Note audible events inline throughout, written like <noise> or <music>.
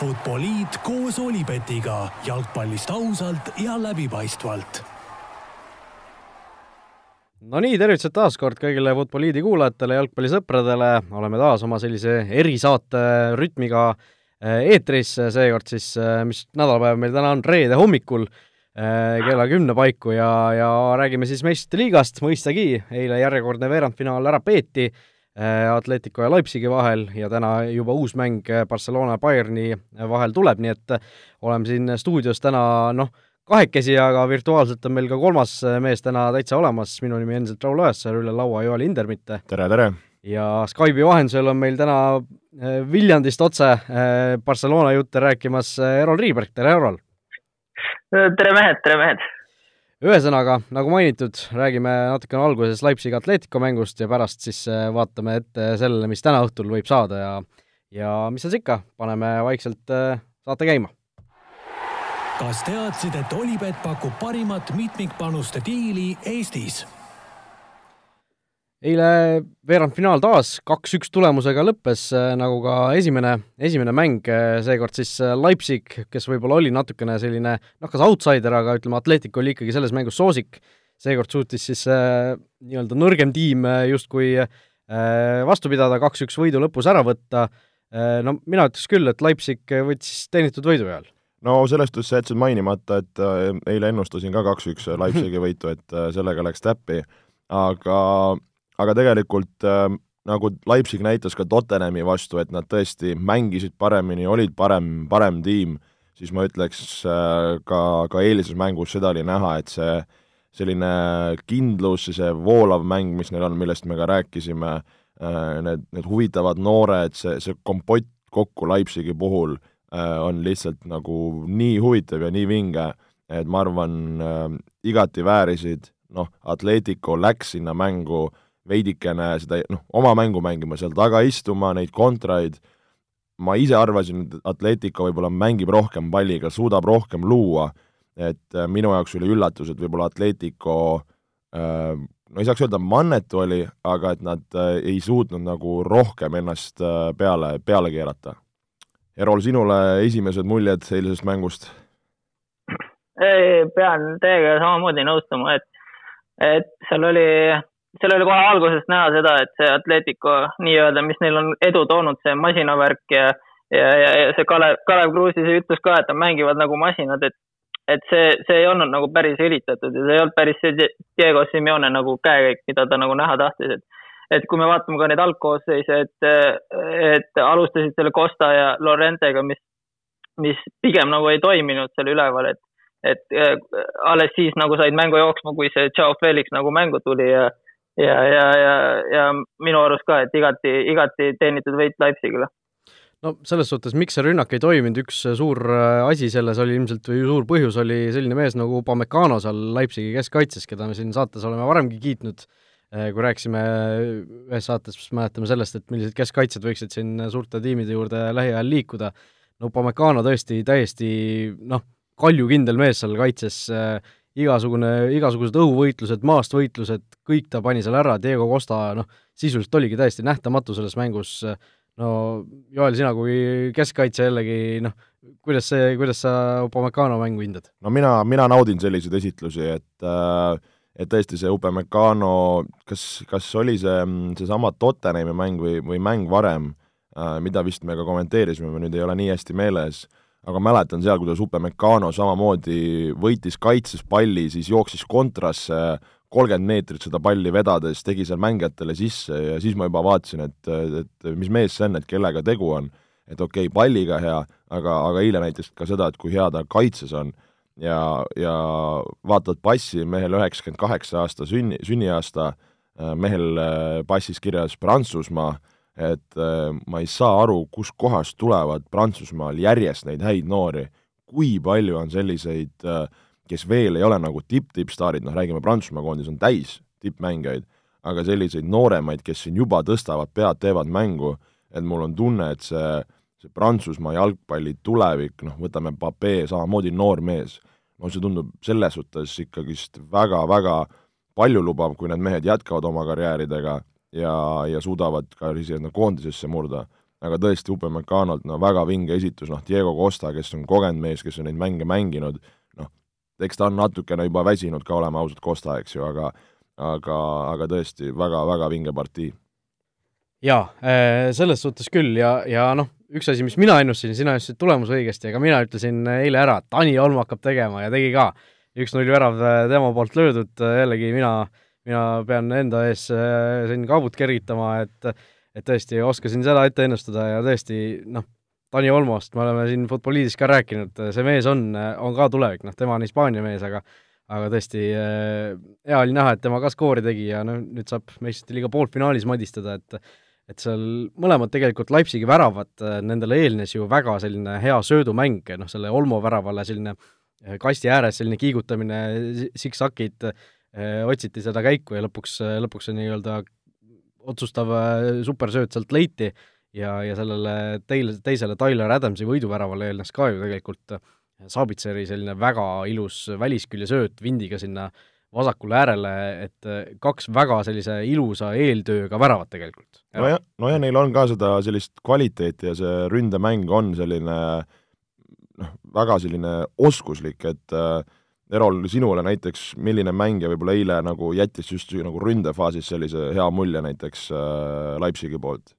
Futboliit koos Olipetiga jalgpallist ausalt ja läbipaistvalt. no nii, tervitused taas kord kõigile Futboliidi kuulajatele, jalgpallisõpradele, oleme taas oma sellise erisaate rütmiga eh, eetris, seekord siis, eh, mis nädalapäev meil täna on, reede hommikul eh, kella kümne paiku ja, ja räägime siis meistrite liigast, mõistagi, eile järjekordne veerandfinaal ära peeti Atletico ja Leipzigi vahel ja täna juba uus mäng äh, Barcelona ja Bayerni äh, vahel tuleb, nii et oleme siin stuudios täna noh, kahekesi, aga virtuaalselt on meil ka kolmas mees täna täitsa olemas, minu nimi endiselt Raul Ojasaar, üle laua Joel Hindermitte. tere, tere! ja Skype'i vahendusel on meil täna Viljandist otse Barcelona jutte rääkimas Erol Riiberg, tere Erol! tere mehed, tere mehed! Ühesõnaga, nagu mainitud, räägime natukene alguses Leipzigi Atletico mängust ja pärast siis äh, vaatame ette sellele, mis täna õhtul võib saada ja ja mis seal ikka, paneme vaikselt äh, saate käima. kas teadsid, et Olipet pakub parimat mitmikpanuste diili Eestis? Eile veerandfinaal taas kaks-üks tulemusega lõppes, äh, nagu ka esimene, esimene mäng, äh, seekord siis äh, Leipzig, kes võib-olla oli natukene selline noh, kas outsider, aga ütleme, Atletico oli ikkagi selles mängus soosik, seekord suutis siis äh, nii-öelda nõrgem tiim justkui äh, vastu pidada, kaks-üks võidu lõpus ära võtta. Äh,, no mina ütleks küll, et Leipzig võttis teenitud võidu peal no sellest sa jätsid mainimata, et eile ennustasin ka kaks-üks Leipzigi võitu, et sellega läks täppi, aga aga tegelikult äh, nagu Leipzig näitas ka Tottenhami vastu, et nad tõesti mängisid paremini, olid parem, parem tiim, siis ma ütleks äh, ka, ka eilises mängus seda oli näha, et see selline kindlus ja see voolav mäng, mis neil on, millest me ka rääkisime äh,, need, need huvitavad noored, see, see kompott kokku Leipzigi puhul äh, on lihtsalt nagu nii huvitav ja nii vinge, et ma arvan äh,, igati väärisid, noh, Atletico läks sinna mängu äh, veidikene seda noh, oma mängu mängima, seal taga istuma, neid kontraid, ma ise arvasin, et Atletico võib-olla mängib rohkem palliga, suudab rohkem luua, et äh, minu jaoks oli üllatus, et võib-olla Atletico äh, no ei saaks öelda mannetu oli, aga et nad äh, ei suutnud nagu rohkem ennast peale, peale keerata. Erol, sinule esimesed muljed eilisest mängust? pean teiega samamoodi nõustuma, et, et seal oli seal oli kohe algusest näha seda, et see Atletico nii-öelda, mis neil on edu toonud, see masinavärk ja, ja, ja, ja see Kalev, Kalev Kruusi see ütlus ka, et nad mängivad nagu masinad, et, et see, see ei olnud nagu päris üritatud ja see ei olnud päris see Diego Simeone nagu käekäik, mida ta nagu näha tahtis, et et kui me vaatame ka neid algkoosseise, et, et alustasid selle Costa ja Lorentega, mis, mis pigem nagu ei toiminud seal üleval, et et alles siis nagu said mängu jooksma, kui see Joe Felix nagu mängu tuli ja ja, ja, ja, ja minu arust ka, et igati, igati teenitud võit Leipzigile no selles suhtes, miks see rünnak ei toiminud, üks suur äh, asi selles oli ilmselt või suur põhjus oli selline mees nagu Upamecano seal Leipzigi keskkaitses, keda me siin saates oleme varemgi kiitnud, äh, kui rääkisime ühes saates, siis mäletame sellest, et millised keskkaitsjad võiksid siin suurte tiimide juurde lähiajal liikuda. no Upamecano tõesti täiesti noh, kaljukindel mees seal kaitses äh,, igasugune, igasugused õhuvõitlused, maast võitlused, kõik ta pani seal ära, Diego Costa noh, sisuliselt oligi täiesti nähtamatu selles mängus, no Joel, sina kui keskkaitsja jällegi noh, kuidas see, kuidas sa Upamecano mängu hindad? no mina, mina naudin selliseid esitlusi, et äh, et tõesti see Upamecano, kas, kas oli see, seesama Tottenhami mäng või, või mäng varem mida vist me ka kommenteerisime, mul nüüd ei ole nii hästi meeles äh,, aga mäletan seal, kuidas Upemecano samamoodi võitis kaitses palli, siis jooksis kontrasse kolmkümmend meetrit seda palli vedades, tegi seal mängijatele sisse ja siis ma juba vaatasin, et, et mis mees see on, et kellega tegu on. et okei okay,, palliga hea, aga, aga eile näitas ka seda, et kui hea ta kaitses on ja, ja vaatad passi, mehel üheksakümmend kaheksa aasta sünni, sünniaasta, mehel passis kirjas Prantsusmaa, et äh, ma ei saa aru, kuskohast tulevad Prantsusmaal järjest neid häid noori, kui palju on selliseid, äh, kes veel ei ole nagu tipp-tippstaarid, noh räägime Prantsusmaa koondis on täis tippmängijaid, aga selliseid nooremaid, kes siin juba tõstavad pead, teevad mängu, et mul on tunne, et see, see Prantsusmaa jalgpalli tulevik, noh, võtame Papee, samamoodi noor mees, no see tundub selles suhtes ikkagist väga-väga paljulubav, kui need mehed jätkavad oma karjääridega ja, ja suudavad ka sinna koondisesse murda. aga tõesti, Upamecanolt no väga vinge esitus, noh, Diego Costa, kes on kogenud mees, kes on neid mänge mänginud, noh, eks ta on natukene juba väsinud ka, oleme ausad, Costa, eks ju, aga aga, aga tõesti väga, väga vinge partii. jaa, äh, selles suhtes küll ja, ja noh, üks asi, mis mina ennustasin, sina ennustasid tulemuse õigesti, aga mina ütlesin eile ära, et Tani Olm hakkab tegema ja tegi ka. üks-null värav äh, tema poolt löödud, jällegi mina, mina pean enda ees siin kaabut kergitama, et et tõesti oskasin seda ette ennustada ja tõesti noh, Tani Olmost me oleme siin Futboliidis ka rääkinud, see mees on, on ka tulevik, noh, tema on Hispaania mees, aga aga tõesti äh, hea oli näha, et tema ka skoori tegi ja noh, nüüd saab meistrite liiga poolfinaalis madistada, et et seal mõlemad tegelikult Leipzigi väravad, äh, nendele eelnes ju väga selline hea söödumäng, noh, selle Olmo väravale selline äh, kasti ääres selline kiigutamine, siksakid, otsiti seda käiku ja lõpuks, lõpuks see nii-öelda otsustav äh, supersööt sealt leiti ja, ja sellele teile, teisele Tyler Adamsi võiduväravale eelnes ka ju tegelikult äh, Sabitseri selline väga ilus välisküljesööt vindiga sinna vasakule äärele, et äh, kaks väga sellise ilusa eeltööga väravat tegelikult. nojah, nojah, neil on ka seda sellist kvaliteeti ja see ründemäng on selline noh, väga selline oskuslik, et äh, Erol, sinule näiteks, milline mängija võib-olla eile nagu jättis just nagu ründefaasis sellise hea mulje näiteks äh, Leipzigi poolt?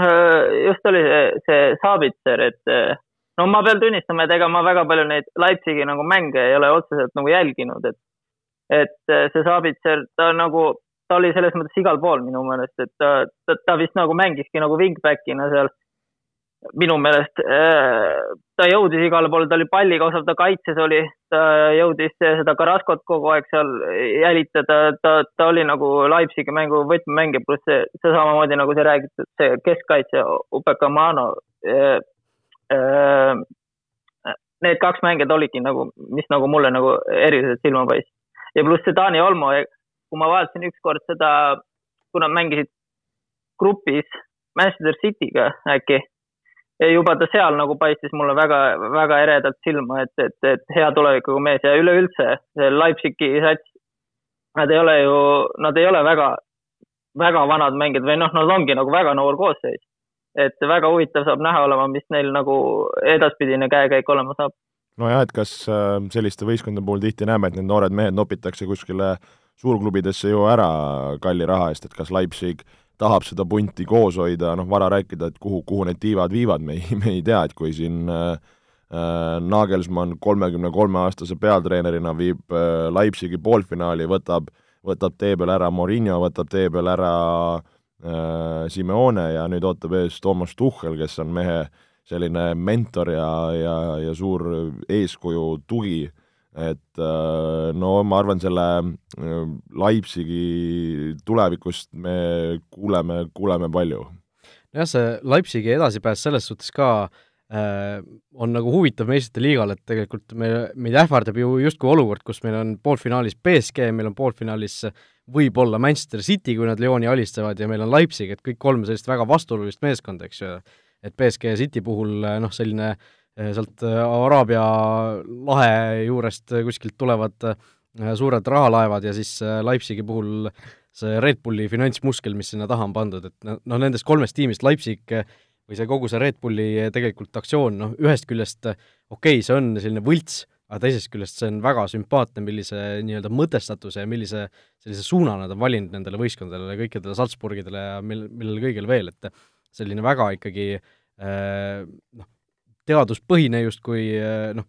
Äh, just oli see, see Sabitzer, et äh, no ma pean tunnistama, et ega ma väga palju neid Leipzigi nagu mänge ei ole otseselt nagu jälginud, et et äh, see Sabitzer, ta nagu, ta oli selles mõttes igal pool minu meelest, et ta, ta, ta vist nagu mängiski nagu wingback'ina seal minu meelest äh, ta jõudis igale poole, ta oli palliga osav, ta kaitses oli, ta jõudis seda Karaskot kogu aeg seal jälitada, ta, ta oli nagu Leipzigi mängu võtmemängija, pluss see, see samamoodi nagu see räägitud, see keskkaitse Upekamano. Äh, äh, need kaks mängijat olidki nagu, mis nagu mulle nagu eriliselt silma paistsid. ja pluss see Taani Olmo, kui ma vaatasin ükskord seda, kui nad mängisid grupis Manchester City'ga äkki ja juba ta seal nagu paistis mulle väga, väga eredalt silma, et, et, et hea tulevikuga mees ja üleüldse see Leipzigi sats, nad ei ole ju, nad ei ole väga, väga vanad mängijad või noh, nad ongi nagu väga noor koosseis. et väga huvitav saab näha olema, mis neil nagu edaspidine käekäik olema saab. nojah, et kas äh, selliste võistkondade puhul tihti näeme, et need noored mehed nopitakse kuskile suurklubidesse ju ära kalli raha eest, et kas Leipzig tahab seda punti koos hoida, noh, vara rääkida, et kuhu, kuhu need tiivad viivad, me ei, <laughs> me ei tea, et kui siin äh, äh Nagelsmann kolmekümne kolme aastase peatreenerina viib äh, Leipzigi poolfinaali, võtab, võtab tee peal ära Morinho, võtab tee peal ära äh, Simeone ja nüüd ootab ees Toomas Tuhhel, kes on mehe selline mentor ja, ja, ja suur eeskuju tugi. äh, et äh, no ma arvan, selle äh, Leipzigi tulevikust me kuuleme, kuuleme palju. nojah, see Leipzigi edasipääs selles suhtes ka äh, on nagu huvitav meistrite liigal, et tegelikult me, meid ähvardab ju justkui olukord, kus meil on poolfinaalis BSG, meil on poolfinaalis võib-olla Manchester City, kui nad Lyoni alistavad, ja meil on Leipzig, et kõik kolm sellist väga vastuolulist meeskonda, eks ju. et BSG ja City puhul noh, selline äh, sealt eh, Araabia lahe juurest kuskilt tulevad eh, suured rahalaevad ja siis Leipzigi puhul see Red Bulli finantsmuskel, mis sinna taha on pandud, et noh, nendest kolmest tiimist Leipzig või see kogu see Red Bulli tegelikult aktsioon, noh, ühest küljest okei okay,, see on selline võlts, aga teisest küljest see on väga sümpaatne, millise nii-öelda mõtestatuse ja millise sellise suuna nad on valinud nendele võistkondadele, kõikidele Salzburgidele ja mil-, millele kõigele veel, et selline väga ikkagi noh, teaduspõhine justkui eh, noh,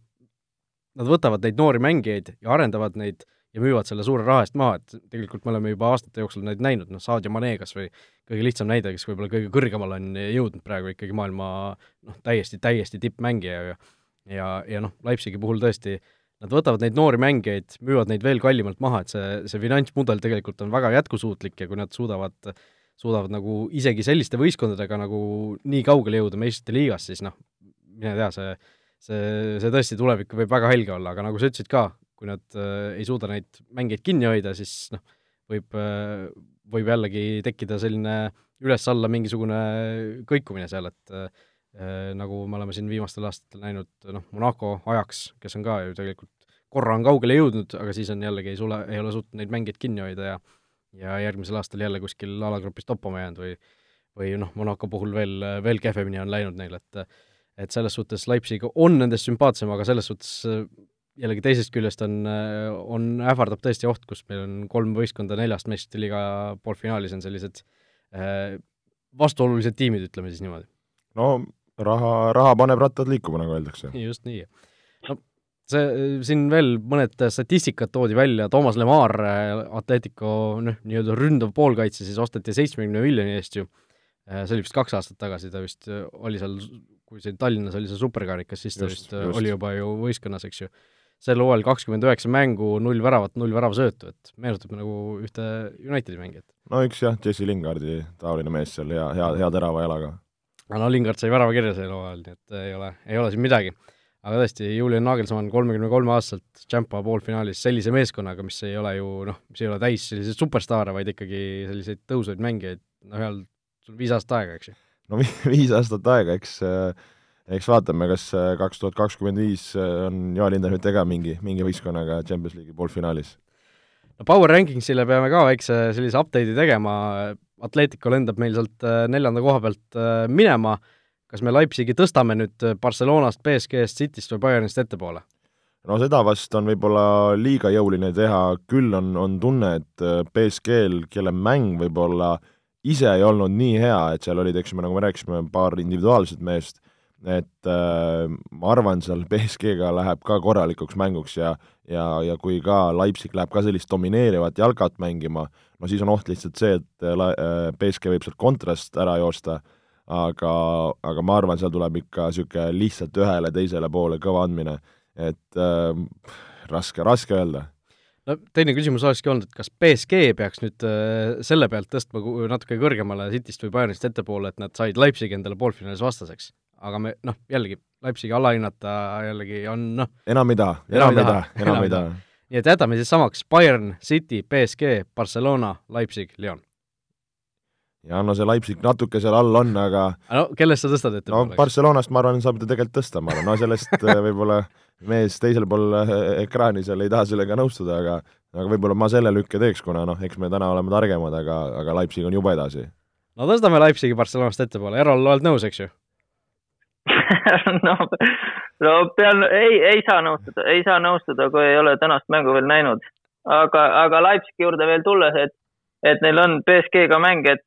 nad võtavad neid noori mängijaid ja arendavad neid ja müüvad selle suure raha eest maha, et tegelikult me oleme juba aastate jooksul neid näinud, noh, Sadio Mane kas või kõige lihtsam näide, kes võib-olla kõige kõrgemale on jõudnud praegu ikkagi maailma noh, täiesti, täiesti tippmängija ja ja, ja noh, Leipzigi puhul tõesti nad võtavad neid noori mängijaid, müüvad neid veel kallimalt maha, et see, see finantsmudel tegelikult on väga jätkusuutlik ja kui nad suudavad suudavad nagu isegi selliste võistkondadega nagu nii kaugele jõuda meistrite liigas, siis noh, mine tea, see, see, see tõesti tulevik võib väga helge olla, aga nagu sa ütlesid ka, kui nad äh, ei suuda neid mängeid kinni hoida, siis noh, võib äh,, võib jällegi tekkida selline üles-alla mingisugune kõikumine seal, et äh, nagu me oleme siin viimastel aastatel näinud, noh, Monaco ajaks, kes on ka ju tegelikult korra on kaugele jõudnud, aga siis on jällegi ei sule, ei ole suutnud neid mängeid kinni hoida ja ja järgmisel aastal jälle kuskil alagrupis toppama jäänud või või noh, Monaco puhul veel, veel kehvemini on läinud neil, et et selles suhtes Leipzig on nendest sümpaatsem, aga selles suhtes jällegi teisest küljest on, on, ähvardab tõesti oht, kus meil on kolm võistkonda neljast meistrite liiga poolfinaalis on sellised äh, vastuolulised tiimid, ütleme siis niimoodi. no raha, raha paneb rattad liikuma, nagu öeldakse. just nii. no see, siin veel mõned statistikad toodi välja, Toomas Lemar, Atletico noh, nii-öelda ründav poolkaitse siis osteti seitsmekümne miljoni eest ju, see oli vist kaks aastat tagasi, ta vist oli seal, kui see Tallinnas oli see superkarikas, siis ta just, vist just. oli juba ju võistkonnas, eks ju sel hooajal kakskümmend üheksa mängu, null väravat, null väravasöötu, et meenutab nagu ühte Unitedi mängijat. no üks jah, Jesse Lingardi taoline mees seal, hea, hea, hea terava jalaga. aga no Lingard sai värava kirja sel hooajal, nii et ei ole, ei ole siin midagi. aga tõesti, Julian Nagelsmann kolmekümne kolme aastaselt Champa poolfinaalis sellise meeskonnaga, mis ei ole ju noh, mis ei ole täis selliseid superstaare, vaid ikkagi selliseid tõusvaid mängijaid, noh, heal, sul on viis aastat aega, eks ju. No <laughs> viis aastat aega, eks äh eks vaatame, kas äh, kaks tuhat kakskümmend viis äh, on Joel Hinderhütte ka mingi, mingi võistkonnaga Champions League'i poolfinaalis. no Power Rankingsile peame ka väikse sellise update'i tegema, Atletico lendab meil sealt äh, neljanda koha pealt minema, kas me Leipzigi tõstame nüüd Barcelonast, BSG-st, Cityst või Bayernist ettepoole? no seda vast on võib-olla liiga jõuline teha, küll on, on tunne, et BSG-l, kelle mäng võib-olla ise ei olnud nii hea, et seal olid, eks ju, nagu me rääkisime, paar individuaalset meest, et äh, ma arvan, seal BSG-ga läheb ka korralikuks mänguks ja ja, ja kui ka Leipzig läheb ka sellist domineerivat jalgat mängima, no siis on oht lihtsalt see, et äh, BSG võib sealt kontrast ära joosta, aga, aga ma arvan, seal tuleb ikka niisugune lihtsalt ühele-teisele poole kõva andmine, et äh, raske, raske öelda no teine küsimus olekski olnud, et kas BSG peaks nüüd äh, selle pealt tõstma natuke kõrgemale Cityst või Bayernist ettepoole, et nad said Leipzigi endale poolfinaalis vastaseks? aga me noh, jällegi, Leipzigi alahinnata jällegi on noh enam taha, enam taha, enam taha. nii et jätame siis samaks Bayern, City, BSG, Barcelona, Leipzig, Lyon. Ja no see Leipzig natuke seal all on, aga no kellest sa tõstad ette? no Barcelonast ma arvan, saab ta tegelikult tõsta, ma arvan, no sellest <laughs> äh, võib-olla mees teisel pool äh, ekraani seal ei taha sellega nõustuda, aga aga võib-olla ma selle lükke teeks, kuna noh, eks me täna oleme targemad, aga, aga Leipzig on jube edasi. no tõstame Leipzigi Barcelonast ettepoole, Erol, oled nõus, eks ju? <laughs> no, no pean, ei, ei saa nõustuda, ei saa nõustuda, kui ei ole tänast mängu veel näinud. aga, aga Leipzigi juurde veel tulles, et, et neil on BSG-ga mäng, et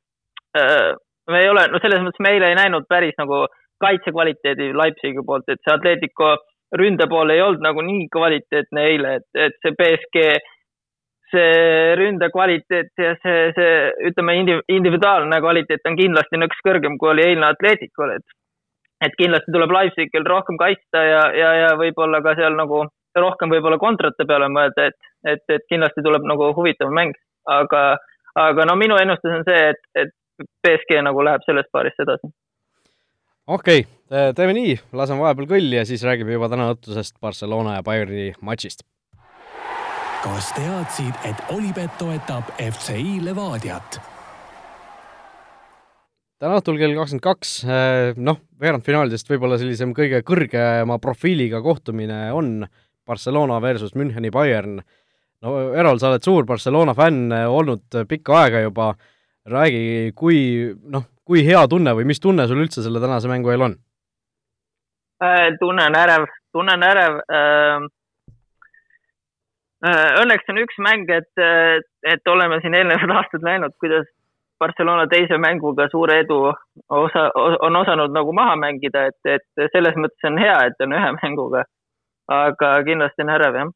me ei ole, no selles mõttes me eile ei näinud päris nagu kaitsekvaliteedi Leipzigi poolt, et see Atletico ründe pool ei olnud nagu nii kvaliteetne eile, et, et see BSG, see ründe kvaliteet ja see, see ütleme, individuaalne kvaliteet on kindlasti nõks kõrgem, kui oli eilne Atleticul, et et kindlasti tuleb Leipzigil rohkem kaitsta ja, ja, ja võib-olla ka seal nagu rohkem võib-olla kontrate peale mõelda, et, et, et kindlasti tuleb nagu huvitav mäng, aga, aga no minu ennustus on see, et, et BSG nagu läheb sellest paarist edasi. okei okay,, teeme nii, laseme vahepeal kõlli ja siis räägime juba täna õhtusest Barcelona ja Bayerni matšist. kas teadsid, et Olipet toetab FCI Levadiat? täna õhtul kell kakskümmend kaks, eh, noh, veerandfinaalidest võib-olla sellisem kõige kõrgema profiiliga kohtumine on Barcelona versus Müncheni Bayern. no Erol, sa oled suur Barcelona fänn olnud pikka aega juba, räägi, kui noh, kui hea tunne või mis tunne sul üldse selle tänase mängu eel on? Äh, tunnen ärev, tunnen ärev äh, äh, õnneks on üks mäng, et, et oleme siin eelnevad <laughs> aastad näinud, kuidas Barcelona teise mänguga suure edu osa, on osanud nagu maha mängida, et, et selles mõttes on hea, et on ühe mänguga. aga kindlasti on ärev, jah.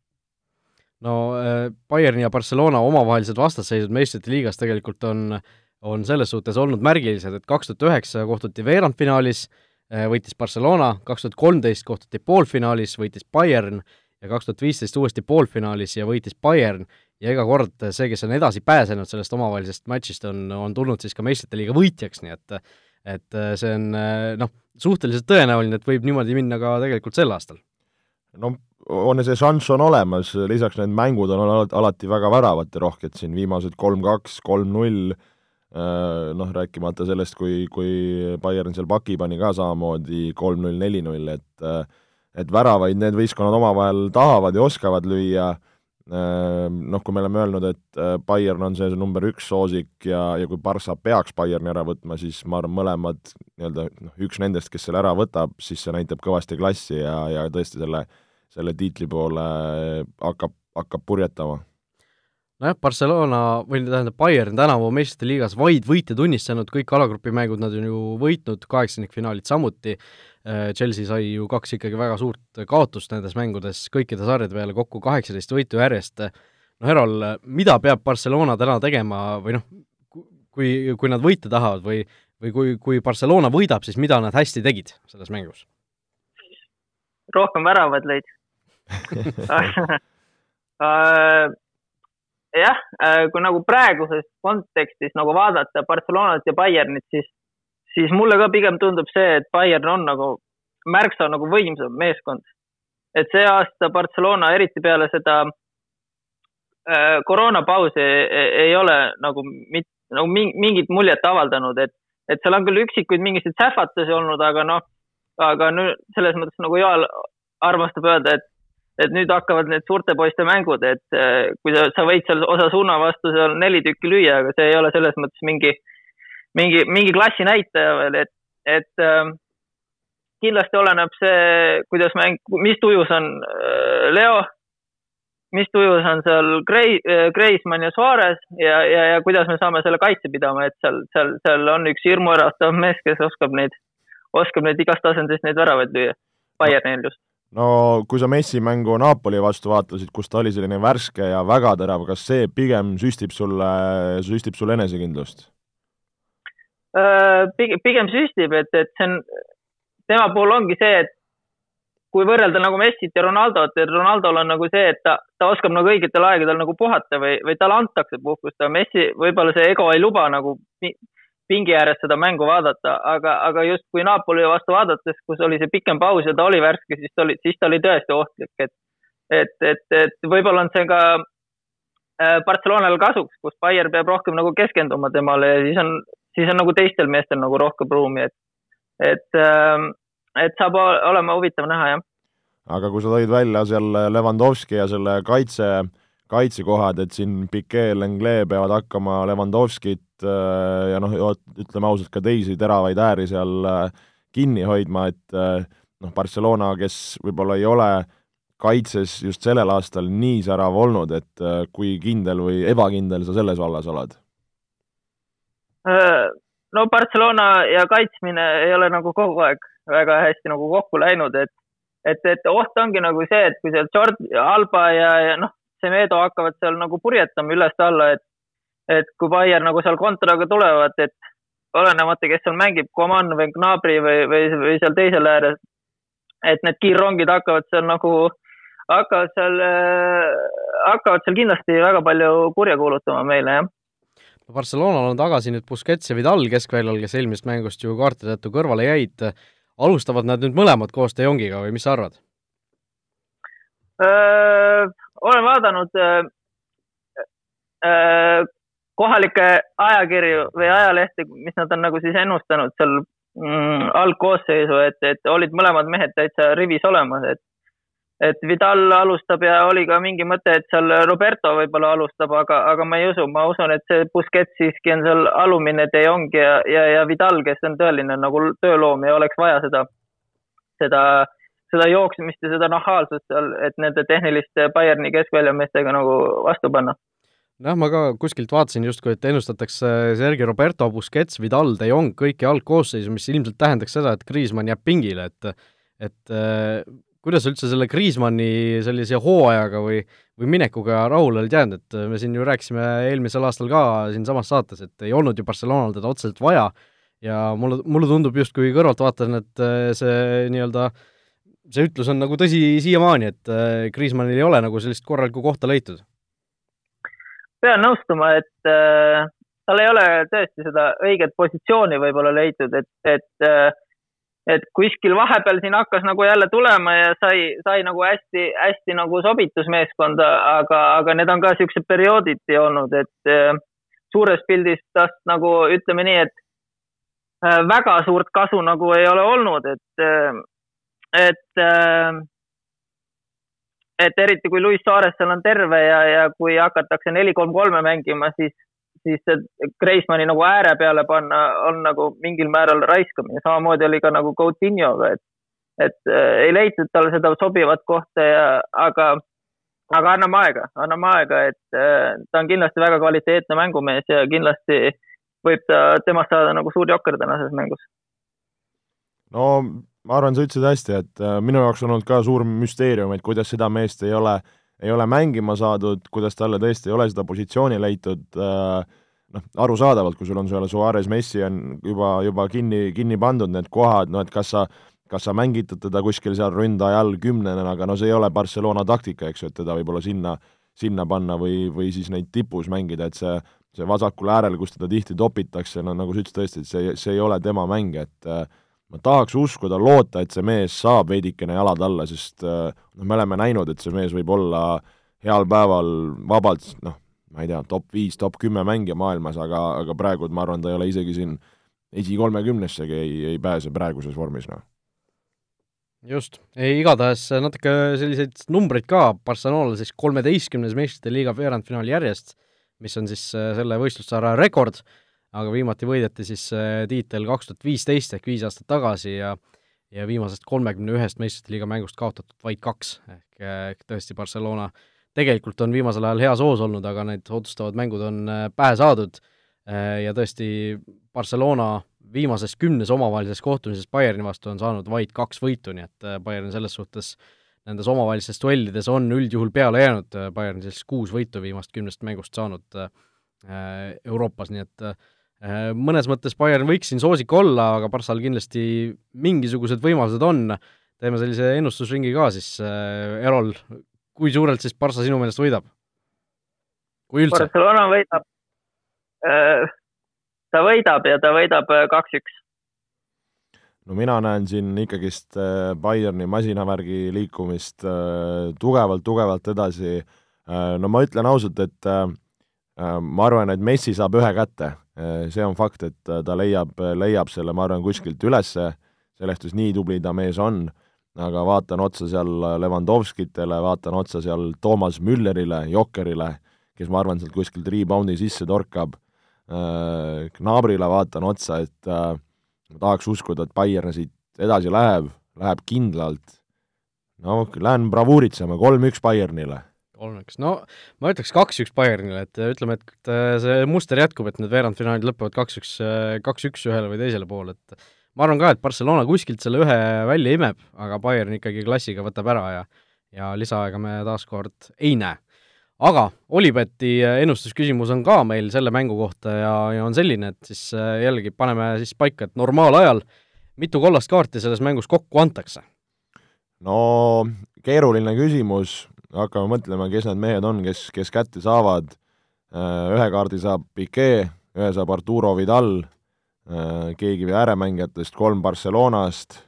No äh, Bayern ja Barcelona omavahelised vastasseisud meistrite liigas tegelikult on, on selles suhtes olnud märgilised, et kaks tuhat üheksa kohtuti veerandfinaalis, äh, võitis Barcelona, kaks tuhat kolmteist kohtuti poolfinaalis, võitis Bayern ja kaks tuhat viisteist uuesti poolfinaalis ja võitis Bayern ja iga kord see, kes on edasi pääsenud sellest omavahelisest matšist, on, on tulnud siis ka meistrite liiga võitjaks, nii et et see on noh, suhteliselt tõenäoline, et võib niimoodi minna ka tegelikult sel aastal. no on see šanss on olemas, lisaks need mängud on alati väga väravaterohked siin, viimased kolm-kaks, kolm-null, noh, rääkimata sellest, kui, kui Bayern seal paki pani ka samamoodi kolm-null, neli-null, et et väravaid need võistkonnad omavahel tahavad ja oskavad lüüa. Noh, kui me oleme öelnud, et Bayern on see number üks soosik ja, ja kui Barca peaks Bayerni ära võtma, siis ma arvan, mõlemad nii-öelda noh, üks nendest, kes selle ära võtab, siis see näitab kõvasti klassi ja, ja tõesti selle, selle tiitli poole hakkab, hakkab purjetama. Nojah, Barcelona või tähendab, Bayern tänavu meistrite liigas vaid võite tunnistanud, kõik alagrupi mängud nad on ju võitnud, kaheksandikfinaalid samuti, äh, Chelsea sai ju kaks ikkagi väga suurt kaotust nendes mängudes, kõikide sarjade peale kokku kaheksateist võitu järjest, noh, Erol, mida peab Barcelona täna tegema või noh, kui, kui nad võita tahavad või, või kui, kui Barcelona võidab, siis mida nad hästi tegid selles mängus? Rohkem väravaid lõid äh, jah, äh, kui nagu praeguses kontekstis nagu vaadata Barcelonat ja Bayernit, siis, siis mulle ka pigem tundub see, et Bayern on nagu märksa nagu võimsam meeskond. et see aasta Barcelona, eriti peale seda äh, koroonapausi ei, ei ole nagu mit, nagu mingit muljet avaldanud, et, et seal on küll üksikuid mingisuguseid sähvatusi olnud, aga noh, aga nüüd selles mõttes nagu Joel armastab öelda, et et nüüd hakkavad need suurte poiste mängud, et äh, kui sa, sa võid seal osa suuna vastu seal neli tükki lüüa, aga see ei ole selles mõttes mingi, mingi, mingi klassi näitaja veel, et, et äh, kindlasti oleneb see, kuidas mäng, mis tujus on äh, Leo, mis tujus on seal Grei-, Greismann ja Suarez ja, ja, ja kuidas me saame selle kaitse pidama, et seal, seal, seal on üks hirmuäratav mees, kes oskab neid, oskab neid igast asendist neid väravaid lüüa. Bayernil just no kui sa Messi mängu Napoli vastu vaatasid, kus ta oli selline värske ja väga terav, kas see pigem süstib sulle, süstib sulle enesekindlust? Pigem, pigem süstib, et, et see on, tema puhul ongi see, et kui võrrelda nagu Messit ja Ronaldot, et Ronaldol on nagu see, et ta, ta oskab nagu õigetel aegadel nagu puhata või, või talle antakse puhkust, aga Messi võib-olla see ego ei luba nagu pingi ääres seda mängu vaadata, aga, aga just kui Napoli vastu vaadates, kus oli see pikem paus ja ta oli värske, siis ta oli, siis ta oli tõesti ohtlik, et et, et, et võib-olla on see ka äh, Barcelonale kasuks, kus Bayer peab rohkem nagu keskenduma temale ja siis on, siis on nagu teistel meestel nagu rohkem ruumi, et et, ähm, et saab olema huvitav näha, jah. aga kui sa tõid välja seal Levandovski ja selle kaitse kaitsekohad, et siin Piquet, Lenglet peavad hakkama Levandovskit äh, ja noh, ütleme ausalt, ka teisi teravaid ääri seal äh, kinni hoidma, et äh, noh, Barcelona, kes võib-olla ei ole kaitses just sellel aastal nii särav olnud, et kui kindel või ebakindel sa selles vallas oled? no Barcelona ja kaitsmine ei ole nagu kogu aeg väga hästi nagu kokku läinud, et et, et oht ongi nagu see, et kui seal Jordi, Alba ja, ja noh, Semedo hakkavad seal nagu purjetama üles-alla, et, et kui Bayer nagu seal kontraga tulevad, et olenemata, kes seal mängib, Coman või Gnabry või, või, või seal teisel äärel, et need kiirrongid hakkavad seal nagu, hakkavad seal, hakkavad seal kindlasti väga palju kurja kuulutama meile, jah. Barcelonal on tagasi nüüd Busquets ja Vidal keskväljal, kes eelmisest mängust ju kaartide tõttu kõrvale jäid. alustavad nad nüüd mõlemad koos De Jongiga või mis sa arvad? olen vaadanud äh, äh, kohalikke ajakirju või ajalehti, mis nad on nagu siis ennustanud seal mm, algkoosseisu, et, et olid mõlemad mehed täitsa rivis olemas, et et Vidal alustab ja oli ka mingi mõte, et seal Roberto võib-olla alustab, aga, aga ma ei usu, ma usun, et see Busquets siiski on seal alumine De Jong ja, ja, ja Vidal, kes on tõeline nagu tööloom ja oleks vaja seda, seda seda jooksmist ja seda nahaalsust seal, et nende tehniliste Bayerni keskväljameestega nagu vastu panna jah, ma ka kuskilt vaatasin justkui, et ennustatakse Sergei Roberto, Busquets, Vidal, De Jong kõiki algkoosseisu, mis ilmselt tähendaks seda, et Kriismann jääb pingile, et et äh, kuidas üldse selle Kriismanni sellise hooajaga või, või minekuga rahule olid jäänud, et me siin ju rääkisime eelmisel aastal ka siinsamas saates, et ei olnud ju Barcelonal teda otseselt vaja ja mulle, mulle tundub justkui kõrvaltvaatajana, et see nii-öelda äh, see ütlus on nagu tõsi siiamaani, et Kriismannil äh, ei ole nagu sellist korralikku kohta leitud? Pean nõustuma, et äh, tal ei ole tõesti seda õiget positsiooni võib-olla leitud, et, et äh, et kuskil vahepeal siin hakkas nagu jälle tulema ja sai, sai nagu hästi-hästi nagu sobitus meeskonda, aga, aga need on ka niisugused periooditi olnud, et äh, suures pildis tast nagu ütleme nii, et äh, väga suurt kasu nagu ei ole olnud, et äh, et äh, et eriti kui Luis Suarez seal on terve ja, ja kui hakatakse neli-kolm-kolme mängima, siis, siis Kreismanni nagu ääre peale panna on nagu mingil määral raiskamine, samamoodi oli ka nagu Coutinho'ga, et, et äh, ei leitud talle seda sobivat kohta ja, aga, aga anname aega, anname aega, et äh, ta on kindlasti väga kvaliteetne mängumees ja kindlasti võib ta, temast saada nagu suur jokker tänases mängus. no ma arvan, sa ütlesid hästi, et äh, minu jaoks on olnud ka suur müsteerium, et kuidas seda meest ei ole, ei ole mängima saadud, kuidas talle tõesti ei ole seda positsiooni leitud äh,, noh, arusaadavalt, kui sul on seal Suarez, Messi on juba, juba kinni, kinni pandud need kohad, no et kas sa kas sa mängitad teda kuskil seal ründaja all kümnena, aga no see ei ole Barcelona taktika, eks ju, et teda võib-olla sinna, sinna panna või, või siis neid tipus mängida, et see, see vasakul äärel, kus teda tihti topitakse, no nagu sa ütlesid tõesti, et see, see ei ole tema mäng, et äh, ma tahaks uskuda, loota, et see mees saab veidikene jalad alla, sest noh, me oleme näinud, et see mees võib olla heal päeval vabalt noh, ma ei tea, top viis, top kümme mängija maailmas, aga, aga praegu ma arvan, ta ei ole isegi siin esikolmekümnessegi ei, ei pääse praeguses vormis, noh. just, igatahes natuke selliseid numbreid ka, Barcelonal siis kolmeteistkümnes meistrite liiga veerandfinaal järjest, mis on siis selle võistlussarja rekord aga viimati võideti siis tiitel kaks tuhat viisteist ehk viis aastat tagasi ja ja viimasest kolmekümne ühest meistrite liiga mängust kaotatud vaid kaks, ehk, ehk tõesti Barcelona tegelikult on viimasel ajal heas hoos olnud, aga need otsustavad mängud on äh, pähe saadud. Äh, ja tõesti Barcelona viimases kümnes omavahelises kohtumises Bayerni vastu on saanud vaid kaks võitu, nii et äh, Bayern selles suhtes nendes omavahelistes duellides on üldjuhul peale jäänud, Bayern siis kuus võitu viimast kümnest mängust saanud Euroopas, nii et äh, Äh, mõnes mõttes Bayern võiks siin soosik olla, aga Barssal kindlasti mingisugused võimalused on, teeme sellise ennustusringi ka siis äh,, Erol, kui suurelt siis Barssa sinu meelest võidab? kui üldse? Barcelona võidab äh,, ta võidab ja ta võidab äh, kaks-üks. no mina näen siin ikkagist äh, Bayerni masinavärgi liikumist tugevalt-tugevalt edasi, no ma ütlen ausalt, et ma arvan, et Messi saab ühe kätte Äh, see on fakt, et äh, ta leiab, leiab selle, ma arvan, kuskilt ülesse, selles suhtes nii tubli ta mees on, aga vaatan otsa seal Levandovskitele, vaatan otsa seal Toomas Müllerile, Jokkerile, kes ma arvan, sealt kuskilt rebound'i sisse torkab, äh, Gnabrile vaatan otsa, et ma tahaks uskuda, et Bayern siit edasi läheb, läheb kindlalt, no lähen bravuuritsema, kolm-üks Bayernile kolmeks, no ma ütleks kaks-üks Bayernile, et ütleme, et see muster jätkub, et need veerandfinaalid lõpevad kaks-üks, kaks-üks ühele või teisele poole, et ma arvan ka, et Barcelona kuskilt selle ühe välja imeb, aga Bayern ikkagi klassiga võtab ära ja ja lisaaega me taaskord ei näe. aga Olibeti ennustusküsimus on ka meil selle mängu kohta ja, ja on selline, et siis jällegi paneme siis paika, et normaalajal mitu kollast kaarti selles mängus kokku antakse? no keeruline küsimus, hakkame mõtlema, kes need mehed on, kes, kes kätte saavad, äh, ühe kaardi saab Piquet, ühe saab Arturo Vidal, äh, keegi ääremängijatest, kolm Barcelonast,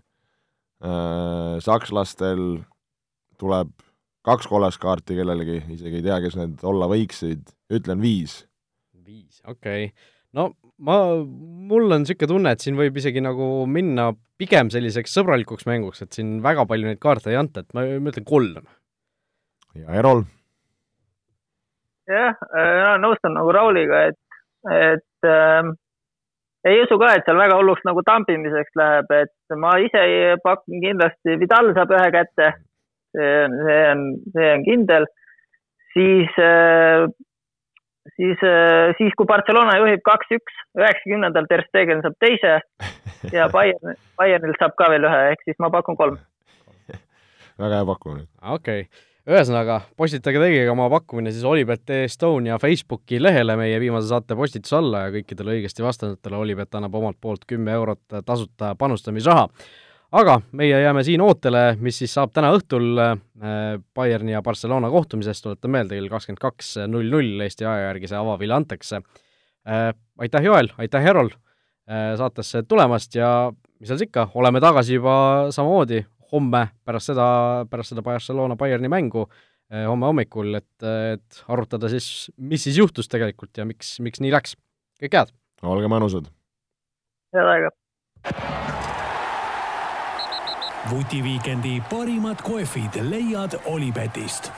äh, sakslastel tuleb kaks kollast kaarti kellelegi, isegi ei tea, kes need olla võiksid, ütlen viis. viis, okei. Okay. no ma, mul on niisugune tunne, et siin võib isegi nagu minna pigem selliseks sõbralikuks mänguks, et siin väga palju neid kaarte ei anta, et ma, ma ütlen kolm ja Erol? jah, äh, nõustun nagu Rauliga, et, et äh, ei usu ka, et seal väga hulluks nagu tampimiseks läheb, et ma ise pakun kindlasti, Vidal saab ühe kätte. see on, see on, see on kindel. siis äh,, siis äh,, siis kui Barcelona juhib kaks-üks, üheksakümnendal Ter Stegen saab teise ja <laughs> Bayern, Bayernil saab ka veel ühe, ehk siis ma pakun kolm väga hea pakkumine. okei okay ühesõnaga, postitage teie oma pakkumine siis Olipet Estonia Facebooki lehele meie viimase saate postituse alla ja kõikidele õigesti vastanutele Olipet annab omalt poolt kümme eurot tasuta panustamisraha. aga meie jääme siin ootele, mis siis saab täna õhtul äh, Bayerni ja Barcelona kohtumisest, tuletan meelde, kell kakskümmend kaks null null Eesti aja järgi see avavile antakse. Äh, aitäh, Joel, aitäh, Erol, äh, saatesse tulemast ja mis seal siis ikka, oleme tagasi juba samamoodi homme pärast seda, pärast seda Barcelona Bayerni mängu eh, homme hommikul, et, et arutada siis, mis siis juhtus tegelikult ja miks, miks nii läks. kõike head! olge mõnusad! head aega! vutiviikendi parimad kohvid leiad Olipetist